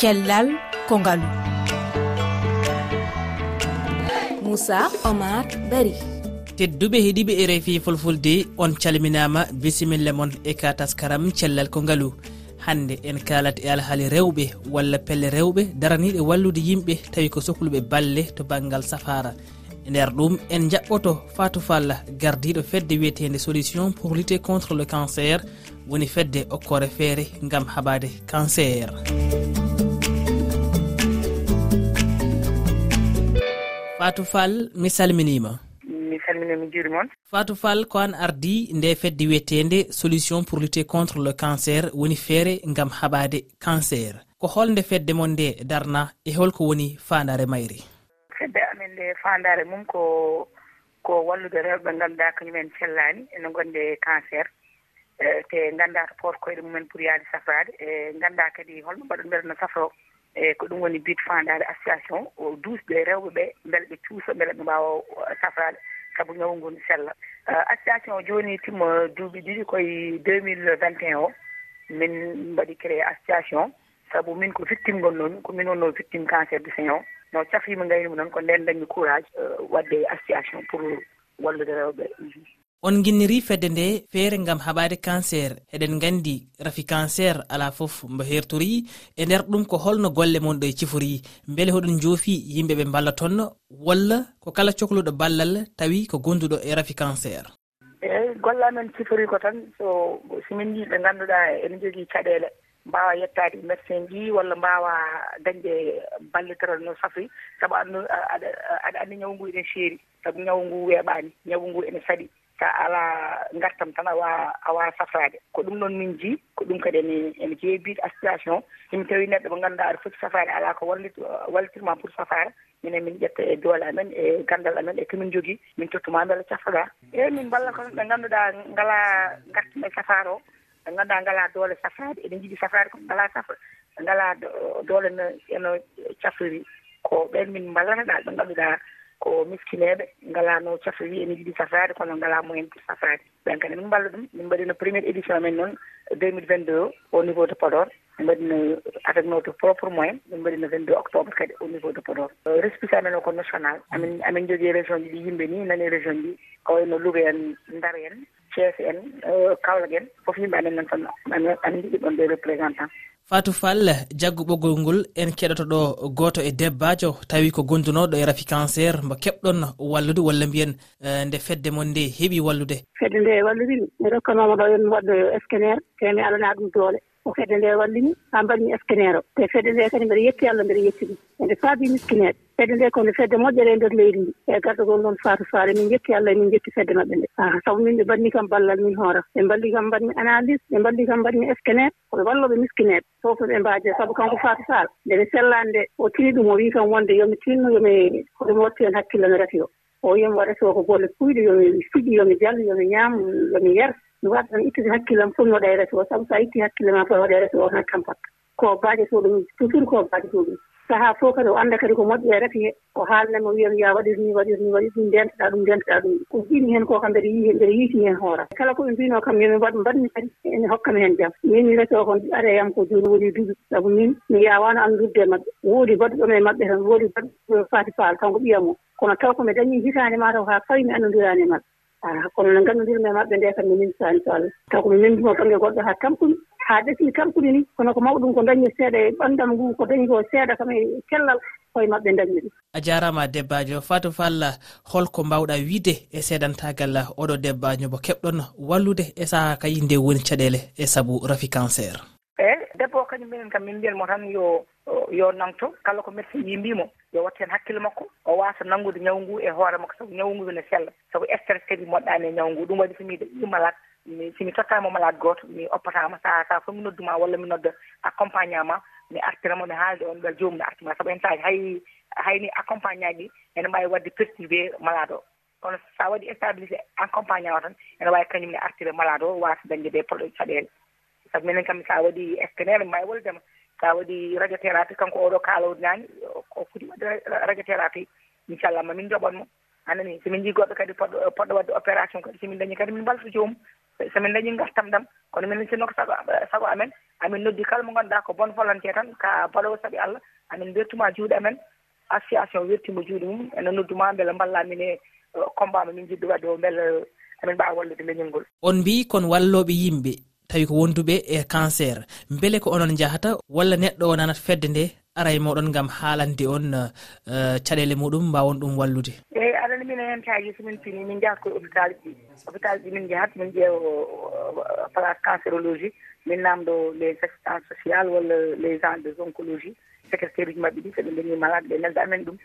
cellal ko ngalu moussa omar bari. Tedduɓe heeɗiɓe e rfi fulfulde on calminama bisimilla moon e ka taskaram cellal ko ngaalu hande en kalat e alhaali rewɓe walla pelle rewɓe daraniɗe wallude yimɓe tawi ko sohluɓe balle to banggal safara e nder ɗum en jaɓɓoto fatou fall gardiɗo fedde wiyetede solution pour lutter contre le cancer woni fedde okkore feere gam haɓade cancer. fatou fall mi salminima. Mi salmini mi juuri moon fatou fall ko an ardi nde fedde wiyetede solution pour lutter contre le cancer woni feere gam haɓade cancer. Ko holnde fedde mon nde darna e holko woni fandare mayri. Fedde amen nde fandare mum ko ko wallude rewɓe ganduɗa kañumen cellani ene gonde cancer. Eh, te ganda to pot koyɗe mumen pour yaade safrade e eh, ganda kadi holno mbaɗo mbaɗonndir no safro eeyi ko ɗum woni bit fandade association o duusɗe rewɓe ɓe beele ɓe cuusa beele ɓe mbawa safrade saabu ñawu ngu no sella. Euh, association o jooni timma euh, duuɓi ɗiɗi koye deux mille vingt et un o min mbaɗi créé association. Saabu min ko victime gonnomi ko min wonno victime cancer du sein o. No cafrima gaynimi noon ko nden dañmi courage euh, wadde association pour wallude rewɓe. on guinniri fedde nde feere gam haɓade cancer eɗen gandi rafi cancer ala foof mbo hertori e nder ɗum ko holno golle mon ɗo e cifori. Beele hoɗon joofi yimɓeɓe mballa toon walla ko kala cohluɗo ballal tawi ko gonduɗo e rafi cancer. Eyyi golle amen cifori ko tan so simin yi ɓe ganduɗa ene jogui caɗele mbawa yettade médecin ji walla mbawa dañde ballitiral no safri saabu andu aɗa andi ñawu ngu ene seeri saabu ñawu ngu weeɓani ñawu ngu ene saɗi. so a alaa ngartam tan a wawa a safraade ko ɗum noon min jii ko ɗum kadi ene ene jeebiiɗo association. Somi tawi neɗɗo mo ngannduɗaa aɗa foti safaade alaa ko wallit wallitirma pour safaara minen min ƴetta e doole amen e ganndal amen e komin jogii min tottuma mbele cafaɗaa eeyi min mballa ko ɓe ngannduɗaa ngalaa ngartam e safaara o ɓe ngannduɗaa ngalaa doole safaade eɗen njiɗi safaade koɓe ngalaa safa ngalaa doole no eno cafriri ko ɓen min mballata ɗaa ɓe ngannduɗaa ko miskineɓe ngalano cafroyi ene yiɗi safrade kono ngalamo moyen pour safrade. Ɓen kadi min mballa ɗum min mbaɗino premiére édition men noon 2022 au niveau de podor. Min mbaɗino avec notre propre moyen min mbaɗino 22 octobre kadi au niveau de podor. Euh, Récipice amen o ko national. Amin amin jogui région ji ɗi yimɓe ni nani e région ji kawayno louga en ndar en thiés en euh, kawlag en foof yimɓe amen nan tan amin jiɗi ɗon des représentant. fatou fall jaggu ɓoggol ngol en keɗoto ɗo goto e debbajo tawi ko gondunoɗo e rafi cancer mo keɓɗon wallude walla mbiyen eh, nde fedde mon nde heeɓi wallude. Fedde nde walludimi mi rokkanoma ɗo yon waɗde scannaire te mi alana ɗum doole. ko fedde nde wallimi haa mbaɗmi eskeneero te fedde nde kadi mbiɗa yetti allah mbiɗa yetti ɗum. Ende faabi miskineeɓe fedde nde kono fedde moƴƴere e ndeer leydi ndi. E gardogol noon faatu faare min jetti allah min jetti fedde maɓɓe nde. Ah, sabu min ɓe mbaɗni kam ballal min hoora ɓe mballi kam mbaɗmi analyse ɓe mballi kam mbaɗmi scanner koɓe walloɓe miskineɓe fof ɓe mbaaje. Sabu kanko faatu sara ndeɓe sellani nde o tini ɗum o wi kam wonde yomi tinno yomi hoɗum watti hen hakkille no rati o. O yomi waɗata o ko golle puyɗo yomi fiɗi yomi jallo yomi ñaam yomi yer. mi wata tan ittude hakkillam fof mi waɗa e resi o. Sabu sa itti hakkille ma fof waɗa e resi o tan tampat ko baajeto ɗum toujours ko baajeto ɗum sahaa fof kadi o annda kadi ko moƴƴi e rete he o haalnama o wiyami ya waɗir ni waɗir ni waɗir ɗum ndentoɗa ɗum ndentoɗa ɗum. Ko jiimi heen ko kam mbeɗa yii mbeɗa yiiti heen hoora kala ko ɓe mbino kam yomi waɗ mbaɗmi kadi ene hokkami heen jam. Min mi rete o kon ara yam ko joni woni duuɓi. Sabu min mi yawano anndudde e maɓɓe. Woodi baɗuɗoma e maɓɓe tan woodi baɗuɗo faati paal kanko ɓiyam o kono taw ko mi dañii hitaande mataw haa fawi mi annondirani e maɓɓe. a kono no nganndudirmi e maɓɓe nde kam mi saani so allah taw ko mi nendimo baŋnge goɗɗo haa tampumi haa ɗesmi tampudi ni kono ko mawɗum ko dañi e seeɗa e ɓanndam ngu ko dañi ko seeɗa kam e kellal koye maɓɓe dañmi ɗum. A jarama debbajo fatou fall holko mbawɗa wiide e seedantagal oɗo debbajo mo keɓɗon wallude e saaha kayi nde woni caɗele e saabu rafi cancer. Eyyi debbo o kañum minen kam min mbiyanmo tan yo yo nangto kala ko médecin yimbimo yo watte hen hakkille makko o wasa nanngude ñawu ngu e hoore makko. Saabu ñawu ngu ne sella. Saabu stress kadi moɗɗani e ñawu ngu ɗum waɗi somi ɗi malade mi somi tottama malade goto mi oppatama. Sa sa fof mi nodduma walla mi nodda accompagnement mi artiramo mi haalde on ɓel jomum ne artima. Saabu en saji hay hayni accompagnant ɗi ene mbawi wadde perturbe malade o. Kono sa waɗi stabilisé accompagnant o tan ene wawi kañum ne artire malade o wasa dañde des probléme caɗele saabu minen kam sa waɗi scanére mi mbawi woldema sa waɗi radiothérapie kanko oɗo kaalowde naani ko foti waɗde radiothérapie. Inchallah ma min joɓanmo anani somin jii goɗɗo kadi poɗɗo poɗɗo wadde opération kadi somin dañi kadi min mbalta joomum somin dañi gartam ɗam. Kono min sinno ko sago sago amen. Amin noddi kala mo ganduɗa ko bonne volonté tan ka balowo saaɓi allah. Amin bertuma juuɗe amen. Association wertima juuɗe mum. Ene nodduma beele ballamin e combat mo min jiɗɗo wadde o beele amin mbawa wallude leñol ngol. On mbi kon walloɓe yimɓe. tawi ko wonduɓe e cancer. Beele ko onon jahata walla neɗɗo o nanata fedde nde ara e moɗon gam haalande on eh, caɗele muɗum mbawon ɗum wallude. Eyyi aɗana min hen taji somin pini min jahat koye hôpital ji. Hôpital ji min jahat min ƴeewa eh, place cancérologie. Min namdo les assistance sociale walla les gens des oncologie. Secrétaire uji mabɓe ɗi soɓe dañi malade ɓe nelda amen ɗum.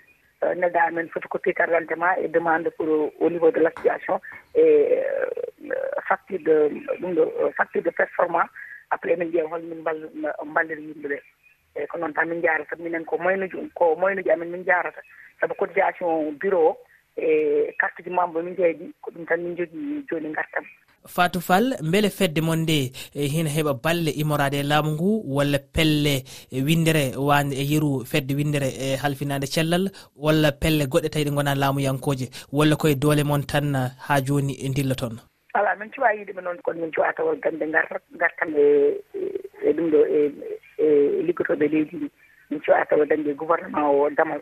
Euh, neɗɗo amen photocopie carte d'identité ma e demande pour euh, au niveau de l' association e euh, facture de ɗum ɗo facture de performant après min ƴeewa holmin ball balliri yimɓe ɓe eyi ko noon tan min jarata minen ko moynuji ko moynuji amen min jarata. Saabu cotisation bureau o e carte ji membre min jeeyɗi ko ɗum tan min jogui joni gartam fatou fall beele fedde mon nde e hina heeɓa balle immorade e laamu ngu walla pelle e windere wande e yeru fedde windere e halfinade cellal walla pelle goɗɗe tawi ɗe gona laamuyankoje walla koye doole moon tan ha joni e dilla toon. Ala min cuwa yiɗeɓe noon kono min cuwa tawol gande gartan e e ɗum ɗo e, e liggotoɓe leydi ndi. Min cuwa tawa dañde gouvernement o damal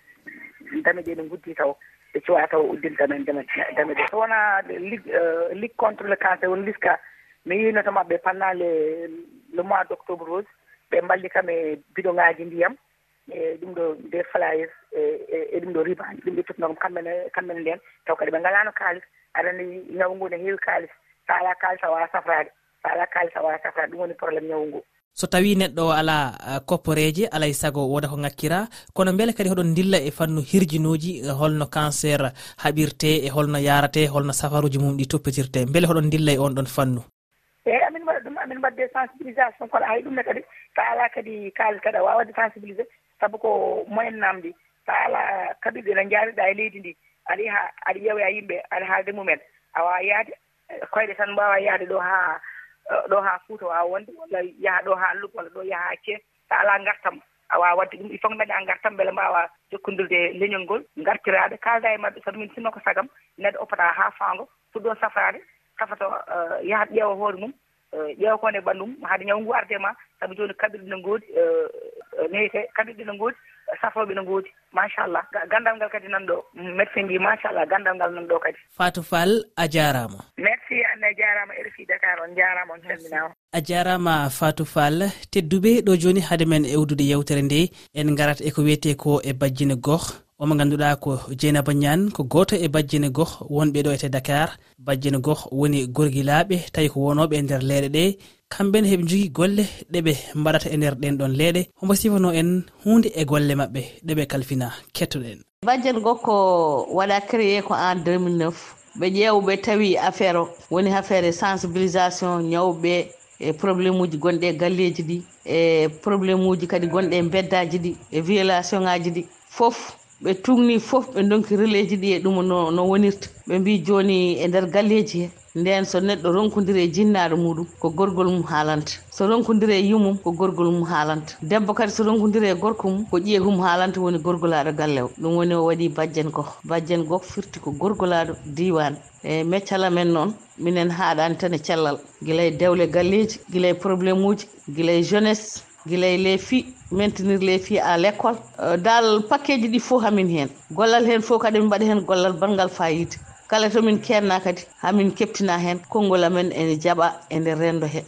dame ɗe ɗe guddi taw. ɓe cuwa taw uddinta men ndema ndema ɗe so wona euh, ligue contre le cancer woni liska mi yinoto maɓɓe pendant le le mois d' octobre rose ɓe mballi kam e bidon ŋaji ndiyam e ɗum ɗo des flyers e, e, e ɗum ɗo ribaji ɗum ɗo cutnokam kamɓene kamɓene nden taw kadi ɓe ngalano kalis aɗani ñawu ngu ne heewi kalis sa ala kalis a wawa safrade sa ala kalis a wawa safrade ɗum woni probléme ñawu ngu so tawi neɗɗo o ala uh, kopporeje alay saago woda ko ngakkira kono beele kadi hoɗon dilla e fannu hirjinuji e holno cancer haɓirte e holno yarate e holno safaruji mum ɗi toppitirte. Beele hoɗon dilla e on ɗon fannu. Eyyi amin waɗa ɗum amin wadde sensibilisation kono hay ɗumne kadi sa ala kadi kaalis kadi a wawa wadde sensibilisé saabu ko moyen namdi. Sa ala uh, kaɓirɗe ɗe jariɗa e leydi ndi aɗa yaha aɗa ƴeewoya yimɓe aɗa haalde mumen. A wawa yaade koyɗe tan mbawa yaade ɗo ha ɗo haa fuuta waawa wonde walla yaha ɗo haa alluɓe walla ɗo yaha haa cees so alaa ngartam a wawa wadde ɗum il faut daña gartam beele mbawa jokkodirde e leñol ngol gartirade kalda e mabɓe sabu min sinno ko sagam neɗɗo oppata ha fango fuɗɗo safade safata eh, yaha ƴeewa hoore mum ƴeewa kon e ɓanndu mum. Ñaw ngu arde ma sabu jooni kaɓirɗe no ngoodi e, e, neyete kaɓirɗe no ngoodi safooɓe no ngoodi machallah ganndal ngal kadi nan ɗo médecin mbi machallah ganndal ngal nan ɗo kadi. Fatou fall a jaaraama. Merci anne a jaaraama rfi dakar on jaaraama on calminaama a jaaraama fatou fall tedduɓe ɗo jooni haade men ewdude yewtere nde en garat e ko wiyete ko e bajjine goh omo ganduɗa ko dieynaba niane ko goto e bajjine goh wonɓe ɗo ete dakar. Bajjine goh woni gorguilaɓe tawi ko wonoɓe e nder leyɗe ɗe. Kamɓene heɓe jogui golle ɗeɓe mbaɗata e nder ɗen ɗon leyɗe homo sifano en hunde e golle mabɓe ɗeɓe kalfina kettoɗen bajjen goh ko waɗa créé ko en 2009 ɓe ƴewɓe tawi affaire o woni affaire e sensibilisation ñawɓe e probléme uji gonɗe e galleji ɗi e probléme uji kadi gonɗe e beddaji ɗi e violation ŋaji ɗi. Fof ɓe tugni fof ɓe donki relais ji ɗi e ɗum no, no wonirta. Ɓe mbi joni e nder galleji he. Nden so neɗɗo ronkodiri e jinnaɗo muɗum ko gorgol mum haalanta. So ronkodiri e yumum ko gorgol mum haalanta. Debbo kadi so ronkodiri e gorko mum ko ƴiye hum haalanta woni gorgolaɗo galle o ɗum woni o waɗi bajjen goho. Bajjen goko firti ko gorgolaɗo diwan e meccala men noon minen haaɗani tan e cellal. Guila e dewle galleji guila e probléme uji guila e jeunesse. guila e les filles maintenir les filles à l' école euh, dal pakkeji ɗi fof hamin hen. Gollal hen fof kadi min mbaɗa hen gollal banggal fayida. Kala tomin kenna kadi hamin keptina hen konngol amen ene jaɓa e nder rendo he.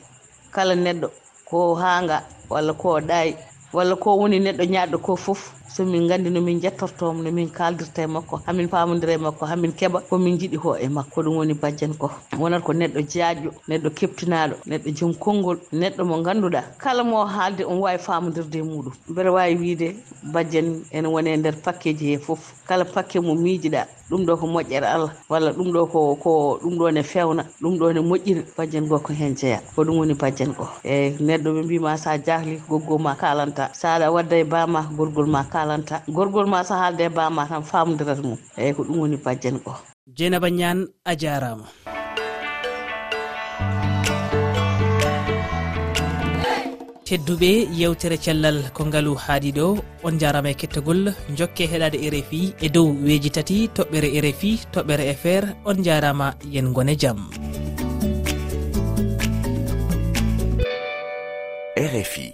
Kala neɗɗo ko hanga walla ko ɗaayi walla ko woni neɗɗo ñaɗɗo ko fof. somin gandi nomin jettortomo nomin kaldirta e makko hamin pamodira e makko hamin keeɓa komin jiiɗi ko e makko. Ɗum woni bajjen ko. Wonata ko neɗɗo jaaƴo neɗɗo keptinaɗo neɗɗo joom konngol neɗɗo mo ganduɗa kala mo haalde on wawi famodirde e muɗum mbeɗa wawi wiide bajjen ene wone e nder pakkeji he foof kala pakke mo miijiɗa ɗum ɗo ko moƴƴere allah. Walla ɗum ɗo ko ko ɗum ɗo ne fewna ɗum ɗo ne moƴƴiri. Bajjen go ko hen jeeya ko ɗum woni bajjen go eyyi neɗɗo ɓe mbima sa jahli goggol ma kalanta sa aɗa wadda e bama gorgol ma kalanta kalanta gorgol ma so haalde e bama tan famodirata mum eyyi ko ɗum woni bajjen ko. Dieynaba ñane a jarama. Tedduɓe yewtere cellal kongalu haaɗi ɗo on jarama e kettogol jokke heɗade e rfi e dow weeji tati toɓɓere e rfi toɓɓere e fr on jarama yen gone jaam. Rfi